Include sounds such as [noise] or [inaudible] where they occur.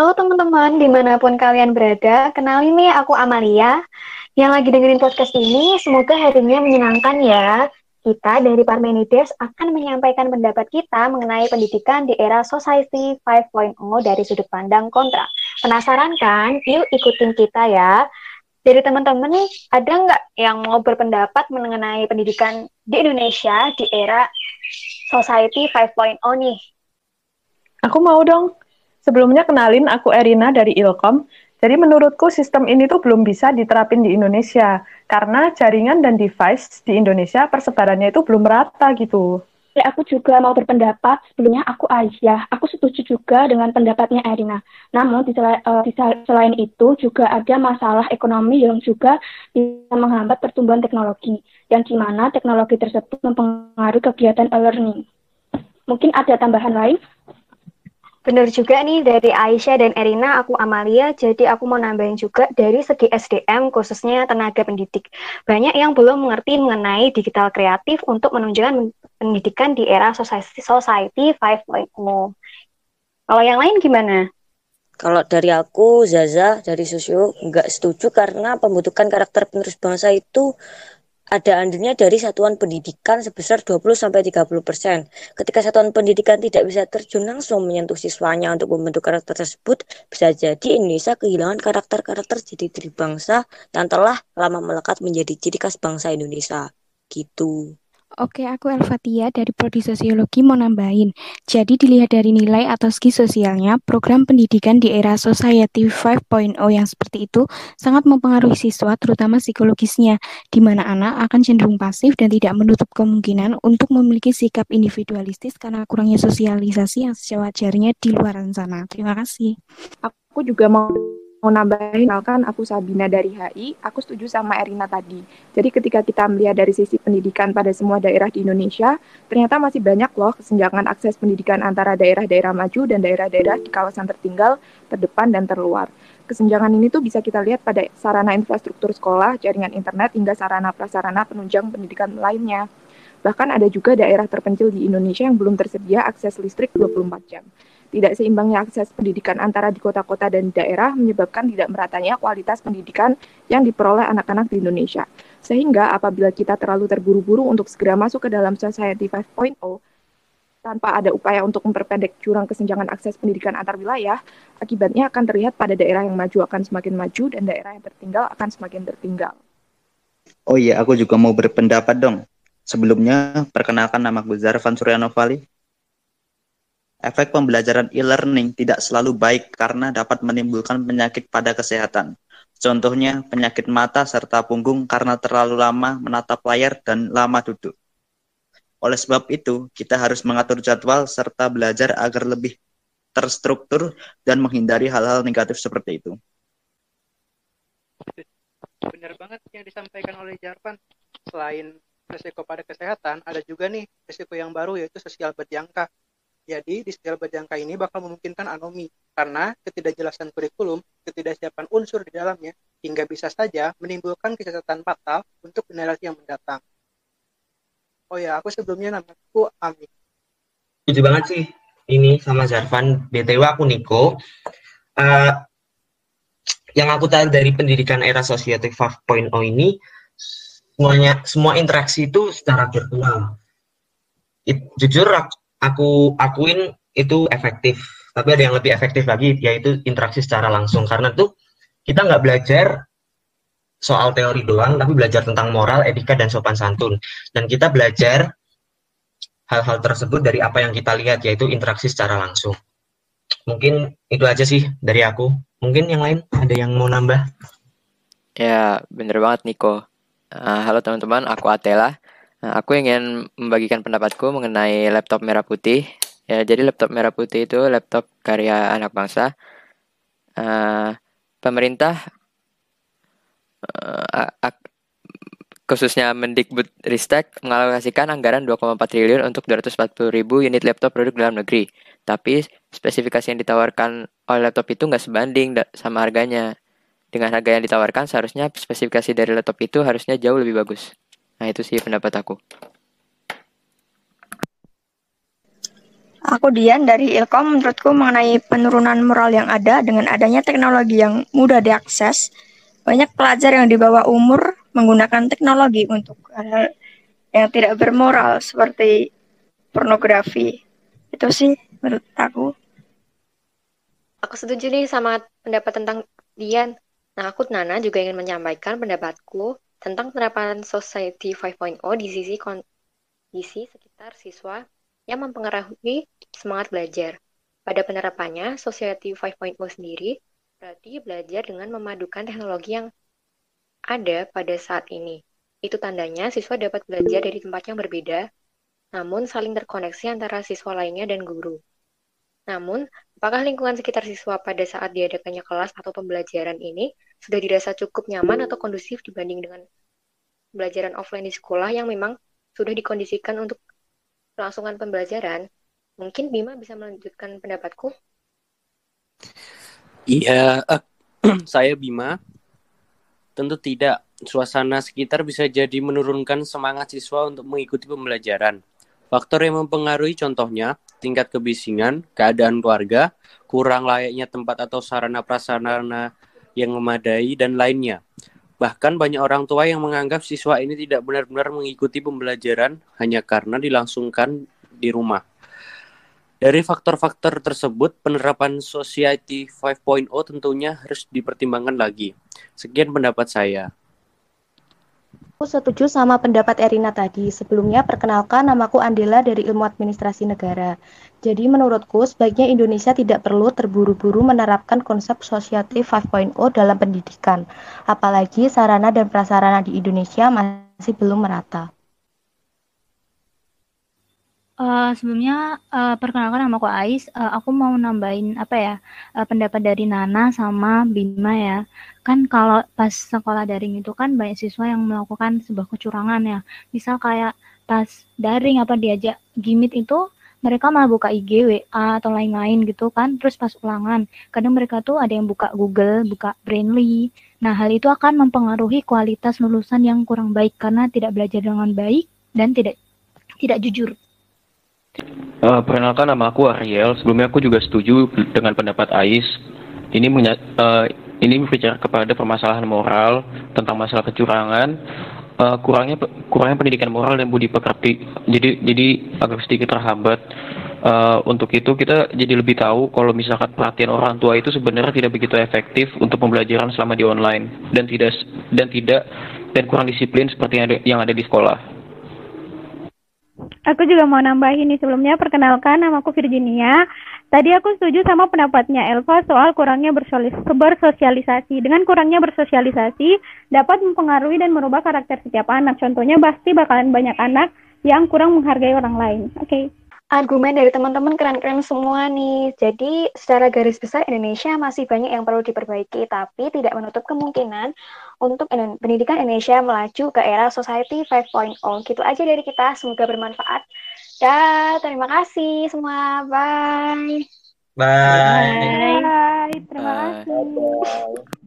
Halo teman-teman, di mana pun kalian berada, kenalin nih aku Amalia yang lagi dengerin podcast ini. Semoga harinya menyenangkan ya. Kita dari Parmenides akan menyampaikan pendapat kita mengenai pendidikan di era Society 5.0 dari sudut pandang kontra. Penasaran kan? Yuk ikutin kita ya. Dari teman-teman nih, ada nggak yang mau berpendapat mengenai pendidikan di Indonesia di era Society 5.0 nih? Aku mau dong. Sebelumnya kenalin aku Erina dari Ilkom. Jadi menurutku sistem ini tuh belum bisa diterapin di Indonesia karena jaringan dan device di Indonesia persebarannya itu belum merata gitu. Ya, aku juga mau berpendapat. Sebelumnya aku Aisyah. Aku setuju juga dengan pendapatnya Erina. Namun di, di selain itu juga ada masalah ekonomi yang juga bisa menghambat pertumbuhan teknologi. Yang di mana teknologi tersebut mempengaruhi kegiatan e-learning. Mungkin ada tambahan lain? Benar juga nih dari Aisyah dan Erina, aku Amalia, jadi aku mau nambahin juga dari segi SDM, khususnya tenaga pendidik. Banyak yang belum mengerti mengenai digital kreatif untuk menunjukkan pendidikan di era society, society 5.0. Kalau yang lain gimana? Kalau dari aku, Zaza, dari Susio, nggak setuju karena pembentukan karakter penerus bangsa itu ada andilnya dari satuan pendidikan sebesar 20-30 persen. Ketika satuan pendidikan tidak bisa terjun langsung menyentuh siswanya untuk membentuk karakter tersebut, bisa jadi Indonesia kehilangan karakter-karakter jadi diri bangsa yang telah lama melekat menjadi ciri khas bangsa Indonesia. Gitu. Oke, aku Elvatia dari Prodi Sosiologi mau nambahin. Jadi dilihat dari nilai atau segi sosialnya, program pendidikan di era Society 5.0 yang seperti itu sangat mempengaruhi siswa, terutama psikologisnya, di mana anak akan cenderung pasif dan tidak menutup kemungkinan untuk memiliki sikap individualistis karena kurangnya sosialisasi yang sewajarnya di luar sana. Terima kasih. Aku juga mau mau nambahin, misalkan aku Sabina dari HI, aku setuju sama Erina tadi. Jadi ketika kita melihat dari sisi pendidikan pada semua daerah di Indonesia, ternyata masih banyak loh kesenjangan akses pendidikan antara daerah-daerah maju dan daerah-daerah di kawasan tertinggal, terdepan, dan terluar. Kesenjangan ini tuh bisa kita lihat pada sarana infrastruktur sekolah, jaringan internet, hingga sarana prasarana penunjang pendidikan lainnya. Bahkan ada juga daerah terpencil di Indonesia yang belum tersedia akses listrik 24 jam. Tidak seimbangnya akses pendidikan antara di kota-kota dan daerah menyebabkan tidak meratanya kualitas pendidikan yang diperoleh anak-anak di Indonesia. Sehingga apabila kita terlalu terburu-buru untuk segera masuk ke dalam Society 5.0, tanpa ada upaya untuk memperpendek jurang kesenjangan akses pendidikan antar wilayah, akibatnya akan terlihat pada daerah yang maju akan semakin maju dan daerah yang tertinggal akan semakin tertinggal. Oh iya, aku juga mau berpendapat dong. Sebelumnya, perkenalkan nama gue Zarvan Suryanovali, Efek pembelajaran e-learning tidak selalu baik karena dapat menimbulkan penyakit pada kesehatan. Contohnya penyakit mata serta punggung karena terlalu lama menatap layar dan lama duduk. Oleh sebab itu, kita harus mengatur jadwal serta belajar agar lebih terstruktur dan menghindari hal-hal negatif seperti itu. Benar banget yang disampaikan oleh Jarvan. Selain risiko pada kesehatan, ada juga nih risiko yang baru yaitu sosial berjangka jadi, di setiap berjangka ini bakal memungkinkan anomi karena ketidakjelasan kurikulum, ketidaksiapan unsur di dalamnya, hingga bisa saja menimbulkan kecacatan fatal untuk generasi yang mendatang. Oh ya, aku sebelumnya namaku Ami. Setuju banget sih ini sama Zarvan. BTW aku Niko. Uh, yang aku tahu dari pendidikan era Society 5.0 ini, semuanya semua interaksi itu secara virtual. It, jujur aku akuin itu efektif. Tapi ada yang lebih efektif lagi yaitu interaksi secara langsung. Karena tuh kita nggak belajar soal teori doang tapi belajar tentang moral etika dan sopan santun. Dan kita belajar hal-hal tersebut dari apa yang kita lihat yaitu interaksi secara langsung. Mungkin itu aja sih dari aku. Mungkin yang lain ada yang mau nambah? Ya bener banget Niko. Uh, halo teman-teman aku Atela Nah, aku ingin membagikan pendapatku mengenai laptop merah putih. Ya, jadi laptop merah putih itu laptop karya anak bangsa. Uh, pemerintah uh, khususnya Mendikbud Ristek mengalokasikan anggaran 2,4 triliun untuk 240 ribu unit laptop produk dalam negeri. Tapi spesifikasi yang ditawarkan oleh laptop itu nggak sebanding sama harganya. Dengan harga yang ditawarkan, seharusnya spesifikasi dari laptop itu harusnya jauh lebih bagus. Nah itu sih pendapat aku. Aku Dian dari Ilkom, menurutku mengenai penurunan moral yang ada dengan adanya teknologi yang mudah diakses, banyak pelajar yang di bawah umur menggunakan teknologi untuk hal yang tidak bermoral seperti pornografi. Itu sih menurut aku. Aku setuju nih sama pendapat tentang Dian. Nah, aku Nana juga ingin menyampaikan pendapatku tentang penerapan Society 5.0 di sisi kondisi sekitar siswa yang mempengaruhi semangat belajar. Pada penerapannya, Society 5.0 sendiri berarti belajar dengan memadukan teknologi yang ada pada saat ini. Itu tandanya siswa dapat belajar dari tempat yang berbeda, namun saling terkoneksi antara siswa lainnya dan guru. Namun, apakah lingkungan sekitar siswa pada saat diadakannya kelas atau pembelajaran ini sudah dirasa cukup nyaman atau kondusif dibanding dengan pembelajaran offline di sekolah yang memang sudah dikondisikan untuk kelangsungan pembelajaran, mungkin Bima bisa melanjutkan pendapatku. Iya, uh, [clears throat] saya Bima. Tentu tidak. Suasana sekitar bisa jadi menurunkan semangat siswa untuk mengikuti pembelajaran. Faktor yang mempengaruhi contohnya tingkat kebisingan, keadaan keluarga, kurang layaknya tempat atau sarana prasarana yang memadai dan lainnya. Bahkan banyak orang tua yang menganggap siswa ini tidak benar-benar mengikuti pembelajaran hanya karena dilangsungkan di rumah. Dari faktor-faktor tersebut, penerapan Society 5.0 tentunya harus dipertimbangkan lagi. Sekian pendapat saya. Aku setuju sama pendapat Erina tadi. Sebelumnya, perkenalkan namaku Andela dari Ilmu Administrasi Negara. Jadi menurutku sebaiknya Indonesia tidak perlu terburu-buru menerapkan konsep Society 5.0 dalam pendidikan. Apalagi sarana dan prasarana di Indonesia masih belum merata. Uh, sebelumnya uh, perkenalkan nama aku Ais. Uh, aku mau nambahin apa ya uh, pendapat dari Nana sama Bima ya. Kan kalau pas sekolah daring itu kan banyak siswa yang melakukan sebuah kecurangan ya. Misal kayak pas daring apa diajak gimit itu mereka malah buka IG, WA atau lain-lain gitu kan. Terus pas ulangan, kadang mereka tuh ada yang buka Google, buka Brainly. Nah, hal itu akan mempengaruhi kualitas lulusan yang kurang baik karena tidak belajar dengan baik dan tidak tidak jujur. Uh, perkenalkan nama aku Ariel. Sebelumnya aku juga setuju dengan pendapat Ais. Ini uh, ini berbicara kepada permasalahan moral tentang masalah kecurangan, uh, kurangnya kurangnya pendidikan moral dan budi pekerti. Jadi jadi agak sedikit terhambat. Uh, untuk itu kita jadi lebih tahu kalau misalkan perhatian orang tua itu sebenarnya tidak begitu efektif untuk pembelajaran selama di online dan tidak dan tidak dan kurang disiplin seperti yang ada, yang ada di sekolah. Aku juga mau nambahin nih sebelumnya perkenalkan nama aku Virginia. Tadi aku setuju sama pendapatnya Elva soal kurangnya bersosialisasi. Dengan kurangnya bersosialisasi dapat mempengaruhi dan merubah karakter setiap anak. Contohnya pasti bakalan banyak anak yang kurang menghargai orang lain. Oke. Okay argumen dari teman-teman keren-keren semua nih. Jadi secara garis besar Indonesia masih banyak yang perlu diperbaiki, tapi tidak menutup kemungkinan untuk pendidikan Indonesia melaju ke era Society 5.0. Gitu aja dari kita, semoga bermanfaat. Dan terima kasih semua. Bye. Bye. Bye. Terima kasih.